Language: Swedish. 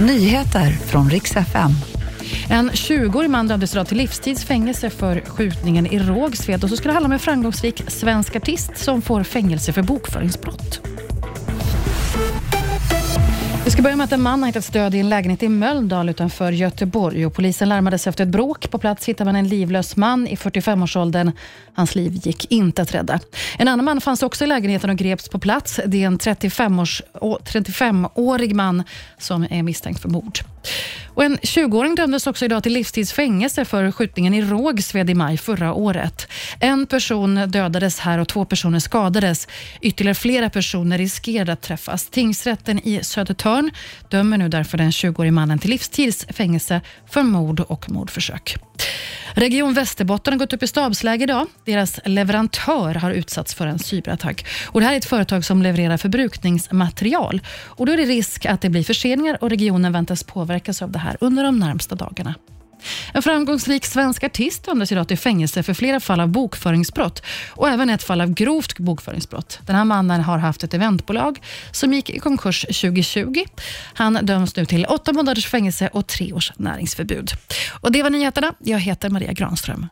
Nyheter från riks FM. En 20-årig man dömdes idag till livstids fängelse för skjutningen i Rågsved. Och så ska det handla om en framgångsrik svensk artist som får fängelse för bokföringsbrott. Vi ska börja med att en man har hittats död i en lägenhet i Mölndal utanför Göteborg. Och polisen larmades efter ett bråk. På plats hittade man en livlös man i 45-årsåldern. Hans liv gick inte att rädda. En annan man fanns också i lägenheten och greps på plats. Det är en 35-årig man som är misstänkt för mord. Och en 20-åring dömdes också idag till livstids fängelse för skjutningen i Rågsved i maj förra året. En person dödades här och två personer skadades. Ytterligare flera personer riskerade att träffas. Tingsrätten i Södertörn dömer nu därför den 20-årige mannen till livstids fängelse för mord och mordförsök. Region Västerbotten har gått upp i stabsläge idag. Deras leverantör har utsatts för en cyberattack. Och det här är ett företag som levererar förbrukningsmaterial. Och då är det risk att det blir förseningar och regionen väntas påverkas av det här under de närmsta dagarna. En framgångsrik svensk artist dömdes idag till fängelse för flera fall av bokföringsbrott och även ett fall av grovt bokföringsbrott. Den här mannen har haft ett eventbolag som gick i konkurs 2020. Han döms nu till åtta månaders fängelse och tre års näringsförbud. Och Det var nyheterna. Jag heter Maria Granström.